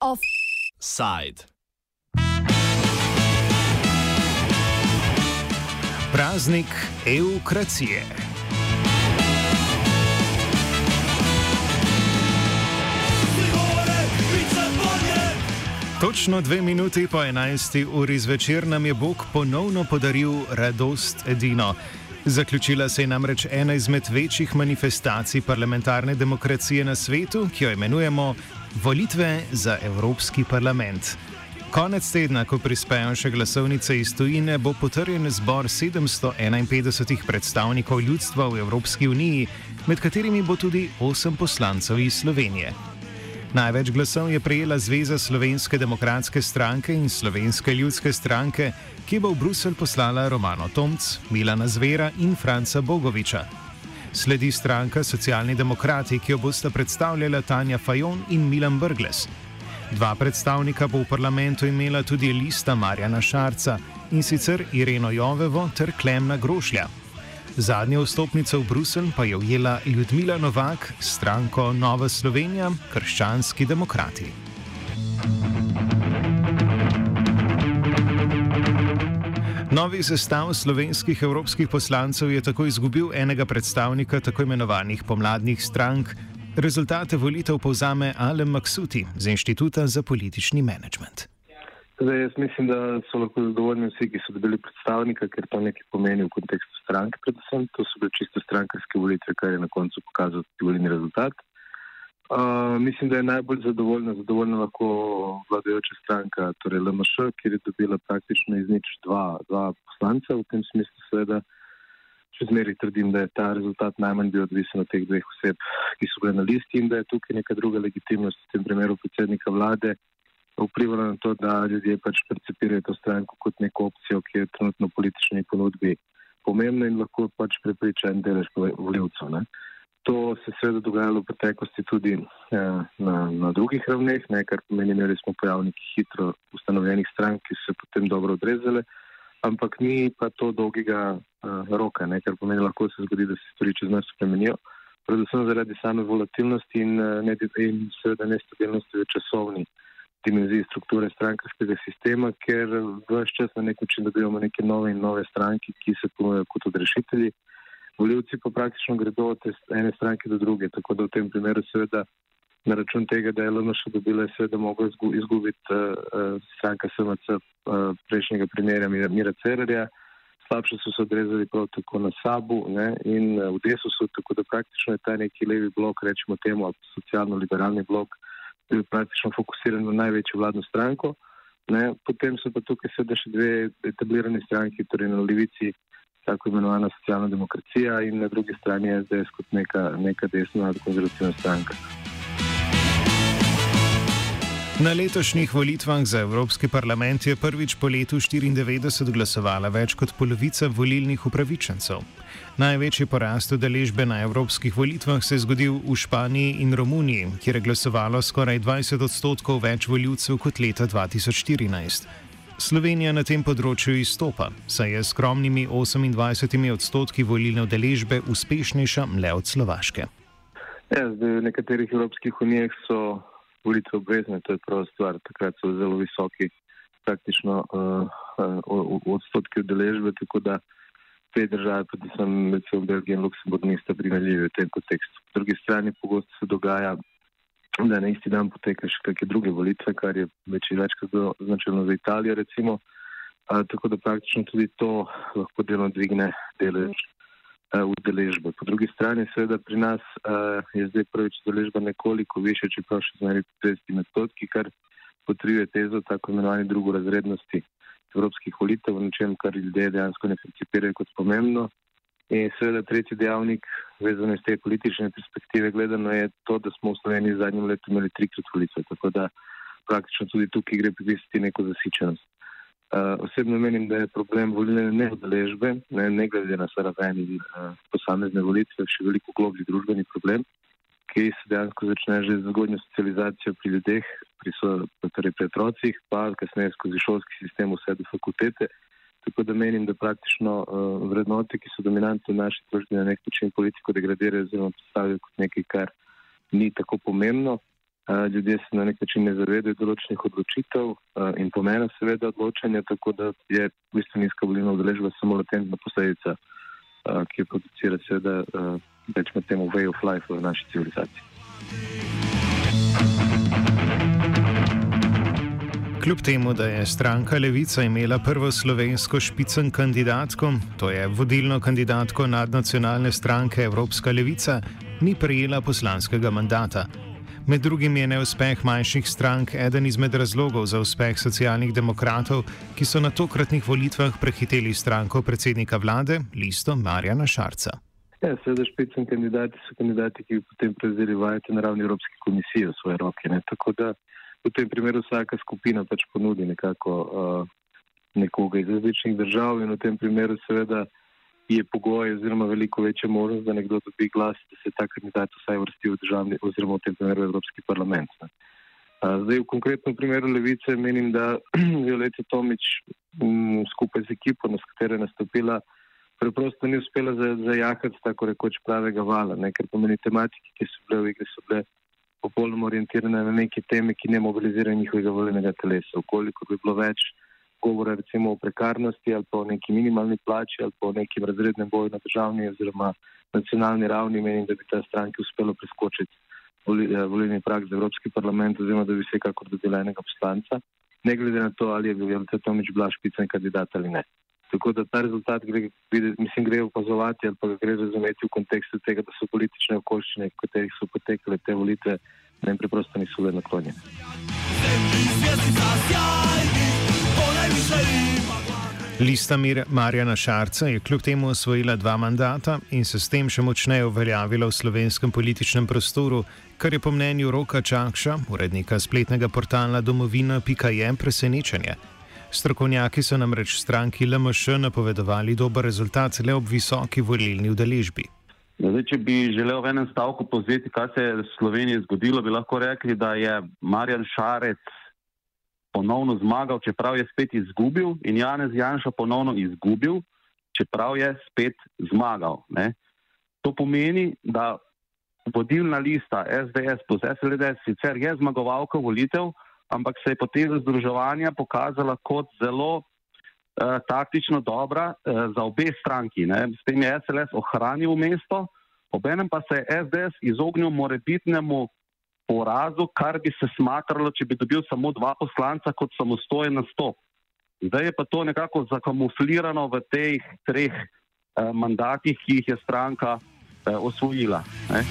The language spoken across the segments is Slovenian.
Offside. Praznik eukracije. Točno dve minuti po 11. uri zvečer nam je Bog ponovno podaril radost edino. Zaključila se je namreč ena izmed večjih manifestacij parlamentarne demokracije na svetu, ki jo imenujemo Volitve za Evropski parlament. Konec tedna, ko prispejo še glasovnice iz tujine, bo potrjen zbor 751 predstavnikov ljudstva v Evropski uniji, med katerimi bo tudi 8 poslancev iz Slovenije. Največ glasov je prejela Zveza Slovenske demokratske stranke in Slovenske ljudske stranke, ki bo v Bruselj poslala Romano Tomc, Milana Zvera in Franca Bogoviča. Sledi stranka Socialni demokrati, ki jo bosta predstavljala Tanja Fajon in Milan Brgles. Dva predstavnika bo v parlamentu imela tudi lista Marjana Šarca in sicer Ireno Jovevo ter Klemna Grošlja. Zadnjo vstopnico v Bruselj pa je ujela Ljudmila Novak, stranko Nova Slovenija, krščanski demokrati. Novi sestav slovenskih evropskih poslancev je tako izgubil enega predstavnika tako imenovanih pomladnih strank. Rezultate volitev povzame Alem Maksuti z Inštituta za politični menedžment. Zdaj, jaz mislim, da so lahko zadovoljni vsi, ki so dobili predstavnika, ker to nekaj pomeni v kontekstu stranke. Predvsem to so bile čisto strankarske volitve, kar je na koncu pokazal tudi volilni rezultat. Uh, mislim, da je najbolj zadovoljna, zadovoljna lahko vladajoča stranka, torej LMŠ, kjer je dobila praktično iz nič dva, dva poslanca. V tem smislu seveda še zmeri trdim, da je ta rezultat najmanj bil odvisen od teh dveh oseb, ki so bile na listi in da je tukaj neka druga legitimnost, v tem primeru predsednika vlade, vplivala na to, da ljudje pač percepirajo to stranko kot neko opcijo, ki je trenutno v politični ponudbi pomembna in lahko pač prepriča en delež voljivcev. To se je seveda dogajalo v preteklosti tudi eh, na, na drugih ravneh, ne, kar pomeni, imeli smo pojavniki hitro ustanovljenih strank, ki so se potem dobro odrezale, ampak ni pa to dolgega eh, roka, ne, kar pomeni, lahko se zgodi, da se stvari čez nas spremenijo, predvsem zaradi same volatilnosti in, eh, ne, in seveda nestabilnosti v časovni dimenziji strukture strankarskega sistema, ker vse čas na nek način dobivamo neke nove in nove stranke, ki se ponujajo kot odrešitelji. Voljivci pa praktično gredo od ene stranke do druge, tako da v tem primeru seveda na račun tega, da je LMŠ dobila, je seveda mogla izgubiti uh, stranka SMC uh, prejšnjega primerja Mira Cererja, slabše so se odrezali prav tako na Sabu ne, in uh, v Desusu, tako da praktično je ta neki levi blok, rečemo temu, socialno-liberalni blok, bil praktično fokusiran na največjo vladno stranko. Ne. Potem so pa tukaj seveda še dve etablirane stranki, torej na levici tako imenovana socialna demokracija in na drugi strani SDS kot neka, neka desna konzervativna stranka. Na letošnjih volitvah za Evropski parlament je prvič po letu 1994 glasovala več kot polovica volilnih upravičencev. Največji porast udeležbe na evropskih volitvah se je zgodil v Španiji in Romuniji, kjer je glasovalo skoraj 20 odstotkov več voljivcev kot leta 2014. Slovenija na tem področju izstopa, saj je s skromnimi 28 odstotki volilne udeležbe uspešnejša le od Slovaške. Ja, zdaj, v nekaterih evropskih unijah so volitve obvezne, to je prva stvar. Takrat so zelo visoki, praktično uh, uh, odstotki udeležbe, tako da te države, predvsem recimo Belgija in Luksemburg, nista primerljivi v tem kontekstu. Po drugi strani pogosto se dogaja da na isti dan potekajo še kakšne druge volitve, kar je več in večkrat značilno za Italijo. Recimo. A, tako da praktično tudi to lahko delno dvigne delež udeležbe. Po drugi strani, seveda pri nas a, je zdaj prvič udeležba nekoliko više, čeprav še znari 30 odstotki, kar potrjuje tezo tako imenovane drugorazrednosti evropskih volitev, na čem kar ljudje dejansko ne percipirajo kot pomembno. In seveda tretji dejavnik, vezan iz te politične perspektive, gledano je to, da smo v Sloveniji v zadnjem letu imeli trikrat volitve, tako da praktično tudi tukaj gre pripisati neko zasičenost. Uh, osebno menim, da je problem volilne neodeležbe, ne, ne glede na raven in uh, posamezne volitve, še veliko globlji družbeni problem, ki se dejansko začne že z zgodnjo socializacijo pri ljudeh, pri, so, torej pri otrocih, pa kasneje skozi šolski sistem vse do fakultete. Tako da menim, da praktično uh, vrednote, ki so dominantne v naši družbi, na nek način politiko degradirajo oziroma predstavljajo kot nekaj, kar ni tako pomembno. Ljudje se na nek način ne zavedajo določenih odločitev in pomena seveda odločanja, tako da je v bistvu nizka volilna udeležba samo latentna posledica, ki jo producira seveda uh, več med tem way of life v naši civilizaciji. Kljub temu, da je stranka Levica imela prvo slovensko špicen kandidatko, to je vodilno kandidatko nadnacionalne stranke Evropska Levica, ni prejela poslanskega mandata. Med drugim je neuspeh manjših strank eden izmed razlogov za uspeh socialnih demokratov, ki so na tokratnih volitvah prehiteli stranko predsednika vlade, listo Marjana Šarca. Ja, seveda, špicen kandidati so kandidati, ki potem prevzeli vajete na ravni Evropske komisije v svoje roke. Ne? Tako da v tem primeru vsaka skupina pač ponudi nekako uh, nekoga iz različnih držav in v tem primeru seveda je pogoj oziroma veliko večja možnost, da nekdo dobi glas, da se ta kandidat vsaj vrsti v državni oziroma v tem primeru Evropski parlament. Ne. Zdaj, v konkretnem primeru Levice menim, da Violeta Tomič m, skupaj z ekipo, na katero je nastopila, preprosto ni uspela zajahati tako rekoč pravega vala, ne, ker pomeni tematike, ki so bile v igri, so bile popolnoma orientirane na neke teme, ki ne mobilizirajo njihovega voljenega telesa. Koliko bi bilo več govora recimo o prekarnosti ali pa o neki minimalni plači ali pa o nekem razrednem boju na državni oziroma nacionalni ravni, menim, da bi ta stranki uspelo preskočiti eh, volilni prak za Evropski parlament oziroma da bi vsekakor dobila enega poslanca, ne glede na to, ali je bil Jelce Tomič bila špicen kandidat ali ne. Tako da ta rezultat gre, mislim, gre opazovati ali pa ga gre razumeti v kontekstu tega, da so politične okoliščine, v katerih so potekale te volitve, jim preprosto niso bile naklonjene. Lista Mir Marjana Šarca je kljub temu osvojila dva mandata in se s tem še močneje uveljavila v slovenskem političnem prostoru, kar je po mnenju Roka Čakša, urednika spletnega portala domovina.je, presenečenje. Strokovnjaki so namreč stranki LMŠ napovedovali dober rezultat le ob visoki volilni udeležbi. Ja, zdaj, če bi želel v enem stavku povzeti, kaj se je v Sloveniji zgodilo, bi lahko rekli, da je Marjan Šarec ponovno zmagal, čeprav je spet izgubil, in Janez Janša ponovno izgubil, čeprav je spet zmagal. Ne? To pomeni, da vodilna lista SDS plus SLDS sicer je zmagovalka volitev, ampak se je poteza združevanja pokazala kot zelo uh, taktično dobra uh, za obe stranki. Ne. S tem je SLS ohranil mesto, obenem pa se je SDS izognil morebitnemu porazu, kar bi se smatralo, če bi dobil samo dva poslanca kot samostojen nastop. Zdaj je pa to nekako zakamuflirano v teh treh uh, mandatih, ki jih je stranka uh, osvojila. Ne.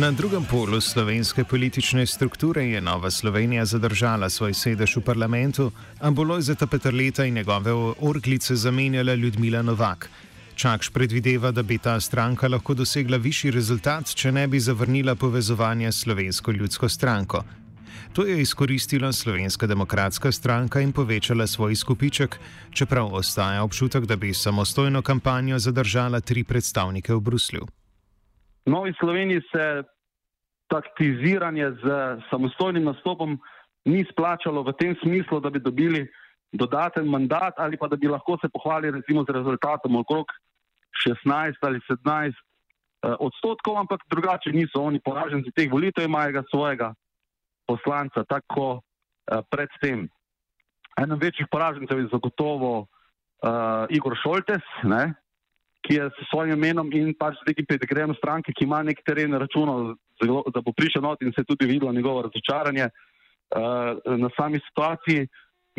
Na drugem polu slovenske politične strukture je Nova Slovenija zadržala svoj sedež v parlamentu, a bo Lojzeta Petrleta in njegove orglice zamenjala Ljudmila Novak. Čakš predvideva, da bi ta stranka lahko dosegla višji rezultat, če ne bi zavrnila povezovanja s slovensko ljudsko stranko. To je izkoristila slovenska demokratska stranka in povečala svoj skupiček, čeprav ostaja občutek, da bi samostojno kampanjo zadržala tri predstavnike v Bruslju. Novi Sloveniji se taktiziranje z samostojnim nastopom ni splačalo v tem smislu, da bi dobili dodaten mandat ali pa da bi lahko se pohvalili recimo z rezultatom okrog 16 ali 17 eh, odstotkov, ampak drugače niso oni poraženci teh volitev, imajo ga svojega poslanca tako eh, predtem. Eno večjih poražencev je zagotovo uh, Igor Šoltes, ne, ki je s svojim imenom in pač z nekim pedigrejem stranke, ki ima nek teren računal, da bo prišel not in se je tudi videlo njegovo razočaranje uh, na sami situaciji.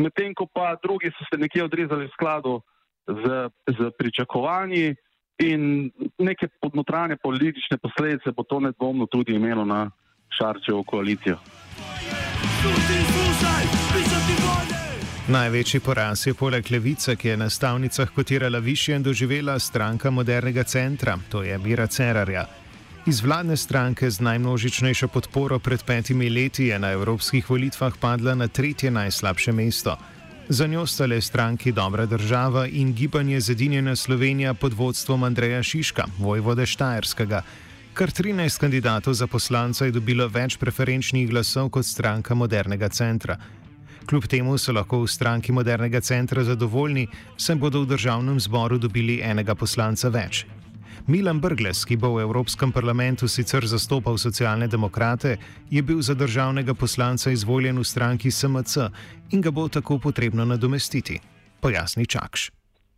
Medtem ko pa drugi so se nekje odrezali v skladu z, z pričakovanji in neke podnotranje politične posledice bo to nedvomno tudi imelo na Šarčevo koalicijo. Največji poraz je poleg levice, ki je na stavnicah kotirala više in doživela stranka modernega centra, to je Mira Cerarja. Iz vladne stranke z najmnožičnejšo podporo pred petimi leti je na evropskih volitvah padla na tretje najslabše mesto. Za njo sta le stranki Dobra država in gibanje Zedinjena Slovenija pod vodstvom Andreja Šiška, vojvode Štajerskega. Kar 13 kandidatov za poslanca je dobilo več preferenčnih glasov kot stranka modernega centra. Kljub temu so lahko v stranki modernega centra zadovoljni, saj bodo v državnem zboru dobili enega poslanca več. Milan Brgles, ki bo v Evropskem parlamentu sicer zastopal socialne demokrate, je bil za državnega poslanca izvoljen v stranki SMC in ga bo tako potrebno nadomestiti. Pojasni Čakš.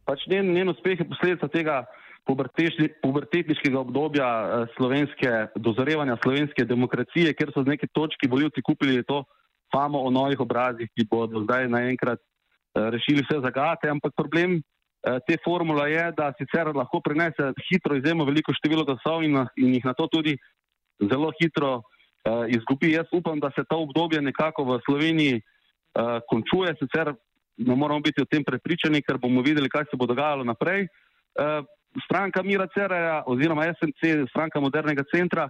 Pač njen, njen uspeh je posledica tega pubertetniškega obdobja eh, slovenske, dozorevanja slovenske demokracije, ker so z neke točki voljivci kupili to famo o novih obrazih, ki bodo zdaj naenkrat eh, rešili vse zagate. Ampak problem te formule je, da sicer lahko prinese hitro izjemno veliko število glasov in, in jih na to tudi zelo hitro izgubi. Jaz upam, da se to obdobje nekako v Sloveniji končuje, sicer ne moramo biti o tem prepričani, ker bomo videli, kaj se bo dogajalo naprej stranka Mira Ceraja oziroma SNC, stranka modernega centra,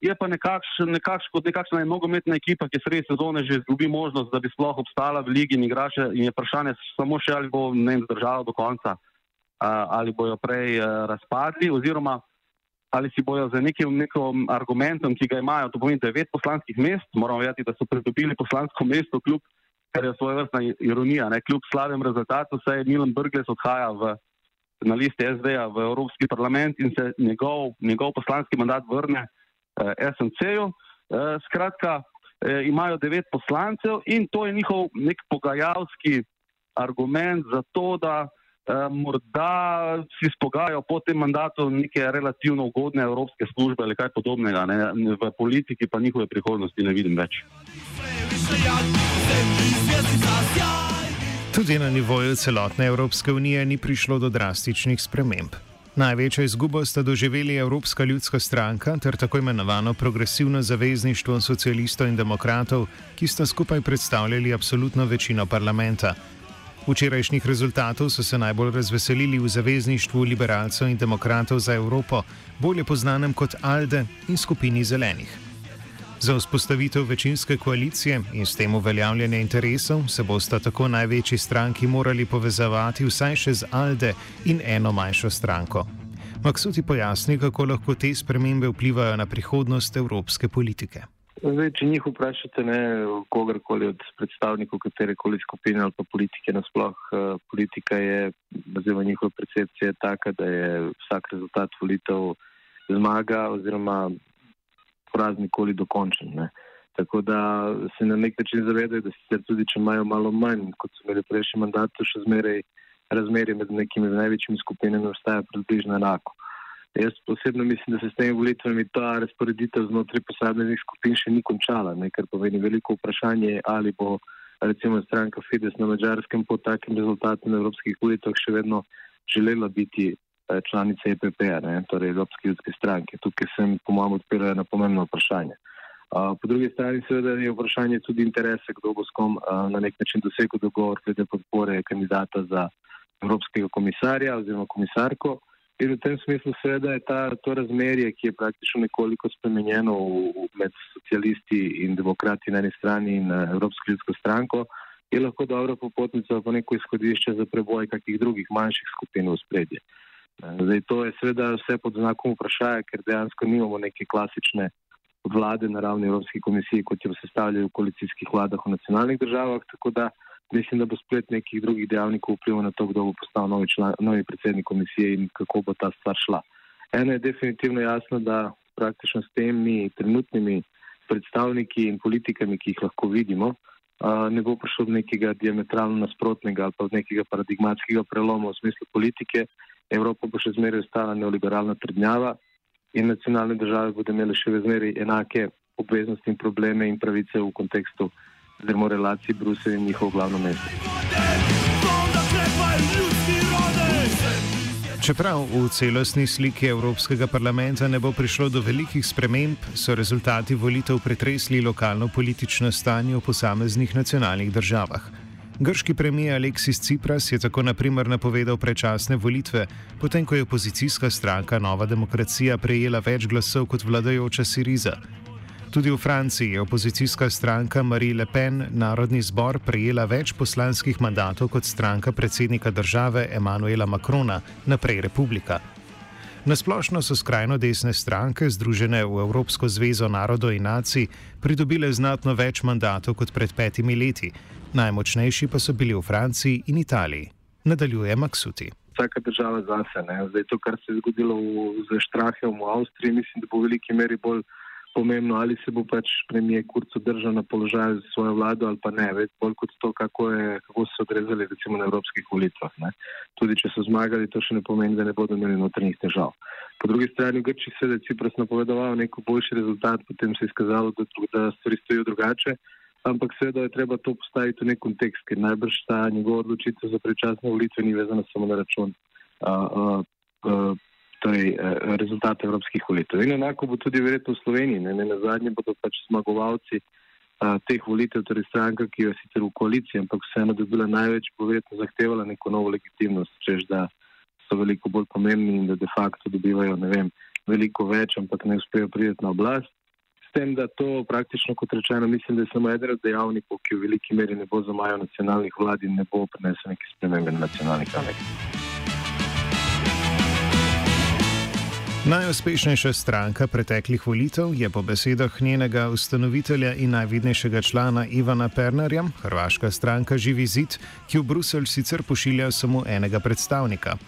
je pa nekakšna nekakš, nekakšna nogometna ekipa, ki sredi sezone že izgubi možnost, da bi sploh obstala v ligi in igrače in je vprašanje samo še, ali bo ne zdržala do konca, ali bojo prej razpadli oziroma ali si bojo za nekim, nekim argumentom, ki ga imajo, to pomeni devet poslanskih mest, moramo vedeti, da so pridobili poslansko mesto kljub, kar je svoje vrstna ironija, ne, kljub slabem rezultatu, saj Milan Brgles odhaja v na listi SD-ja v Evropski parlament in se njegov, njegov poslanski mandat vrne eh, SNC-ju. Eh, skratka, eh, imajo devet poslancev in to je njihov nek pogajalski argument za to, da eh, morda si spogajajo po tem mandatu neke relativno ugodne evropske službe ali kaj podobnega. Ne? V politiki pa njihove prihodnosti ne vidim več. Tudi na nivoju celotne Evropske unije ni prišlo do drastičnih sprememb. Največjo izgubo sta doživeli Evropska ljudska stranka ter tako imenovano progresivno zavezništvo socialistov in demokratov, ki sta skupaj predstavljali absolutno večino parlamenta. Včerajšnjih rezultatov so se najbolj razveselili v zavezništvu liberalcev in demokratov za Evropo, bolje znanem kot ALDE in skupini zelenih. Za vzpostavitev večinske koalicije in s tem uveljavljanje interesov se bosta tako največji stranki morali povezovati vsaj še z Alde in eno manjšo stranko. Maksuti pojasni, kako lahko te spremembe vplivajo na prihodnost evropske politike. Zdaj, če njih vprašate, ne kogarkoli od predstavnikov katerekoli skupine ali pa politike, nasploh eh, politika je, oziroma njihova percepcija je taka, da je vsak rezultat volitev zmaga oziroma poraz nikoli dokončen. Ne. Tako da se na nek način zavedajo, da sicer tudi če imajo malo manj, kot so imeli prejšnji mandat, še zmeraj razmerje med nekimi največjimi skupinami ostaja približno enako. Jaz osebno mislim, da se s temi volitvami ta razporeditev znotraj posameznih skupin še ni končala, ne, kar pomeni veliko vprašanje, ali bo recimo stranka Fides na mačarskem po takem rezultatu na evropskih volitvah še vedno želela biti članice EPP, ne, torej Evropske ljudske stranke. Tukaj sem, po mojem, odpiral eno pomembno vprašanje. Uh, po drugi strani, seveda, je vprašanje tudi interese, kdo bo s kom uh, na nek način dosegel dogovor glede podpore kandidata za Evropskega komisarja oziroma komisarko. In v tem smislu, seveda, je ta, to razmerje, ki je praktično nekoliko spremenjeno v, med socialisti in demokrati na eni strani in uh, Evropsko ljudsko stranko, je lahko dobra popotnica pa neko izhodišče za preboj kakih drugih manjših skupin v spredje. Uh, Zdaj, to je seveda vse pod znakom vprašanja, ker dejansko nimamo neke klasične vlade na ravni Evropske komisije, kot jo sestavljajo v koalicijskih vladah v nacionalnih državah. Tako da mislim, da bo splet nekih drugih dejavnikov vplival na to, kdo bo postal novi, član, novi predsednik komisije in kako bo ta stvar šla. Eno je definitivno jasno, da praktično s temi trenutnimi predstavniki in politikami, ki jih lahko vidimo, ne bo prišlo do nekega diametralno nasprotnega ali pa do nekega paradigmatskega preloma v smislu politike. Evropa bo še zmeraj ostala neoliberalna trdnjava in nacionalne države bodo imele še zmeraj enake obveznosti in probleme in pravice v kontekstu relacij Bruselj in njihov glavno mesto. Čeprav v celostni sliki Evropskega parlamenta ne bo prišlo do velikih sprememb, so rezultati volitev pretresli lokalno politično stanje v posameznih nacionalnih državah. Grški premijer Aleksis Cipras je tako naprimer napovedal prečasne volitve, potem ko je opozicijska stranka Nova demokracija prejela več glasov kot vladajoča Siriza. Tudi v Franciji je opozicijska stranka Marie Le Pen narodni zbor prejela več poslanskih mandatov kot stranka predsednika države Emanuela Macrona, naprej Republika. Nasplošno so skrajno desne stranke, združene v Evropsko zvezo narodov in nacij, pridobile znatno več mandatov kot pred petimi leti. Najmočnejši pa so bili v Franciji in Italiji. Nadaljuje Maksuti. Vsaka država zase. Ne? Zdaj, to, kar se je zgodilo v, z Štrahem v Avstriji, mislim, da bo v veliki meri bolj pomembno, ali se bo pač premijer Kurco držal na položaju za svojo vlado ali pa ne, več bolj kot to, kako, je, kako so odrezali recimo na evropskih volitvah. Ne. Tudi če so zmagali, to še ne pomeni, da ne bodo imeli notrnih težav. Po drugi strani, v Grčiji se je Cipras napovedoval neko boljši rezultat, potem se je izkazalo, da, da stvari stojijo drugače, ampak seveda je treba to postaviti v nek kontekst, ker najbrž ta njegova odločitev za prečasne volitve ni vezana samo na račun. Uh, uh, uh, torej, eh, rezultate evropskih volitev. In enako bo tudi verjetno v Sloveniji. Ne, ne na zadnje bodo pač zmagovalci a, teh volitev, torej stranka, ki jo je sicer v koaliciji, ampak vseeno bi bila največ, bo verjetno zahtevala neko novo legitimnost, čež da so veliko bolj pomembni in da de facto dobivajo vem, veliko več, ampak ne uspejo priti na oblast. S tem, da to praktično, kot rečeno, mislim, da je samo eden od dejavnikov, ki v veliki meri ne bo zamajal nacionalnih vlad in ne bo prinesel neke spremembe na nacionalnih ravneh. Najuspešnejša stranka preteklih volitev je po besedah njenega ustanovitelja in najvidnejšega člana Ivana Pernarja, hrvaška stranka Živi zid, ki v Bruselj sicer pošilja samo enega predstavnika.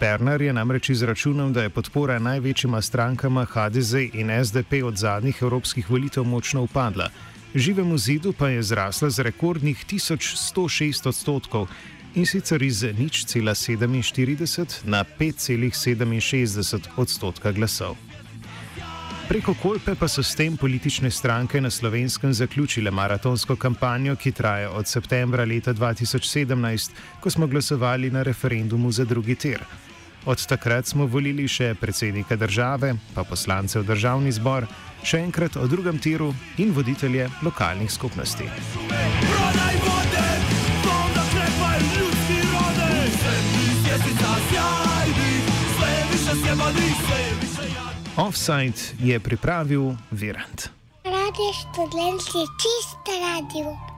Pernar je namreč izračunal, da je podpora največjima strankama HDZ in SDP od zadnjih evropskih volitev močno upadla. Živemu zidu pa je zrasla z rekordnih 1106 odstotkov in sicer iz nič cela 47 na 5,67 odstotka glasov. Preko Kolpe pa so s tem politične stranke na slovenskem zaključile maratonsko kampanjo, ki traja od septembra leta 2017, ko smo glasovali na referendumu za drugi tir. Od takrat smo volili še predsednika države, pa poslance v državni zbor, še enkrat o drugem tiru in voditelje lokalnih skupnosti. Prodaj Offside je pripravil Virant. Radio študent je čista radio.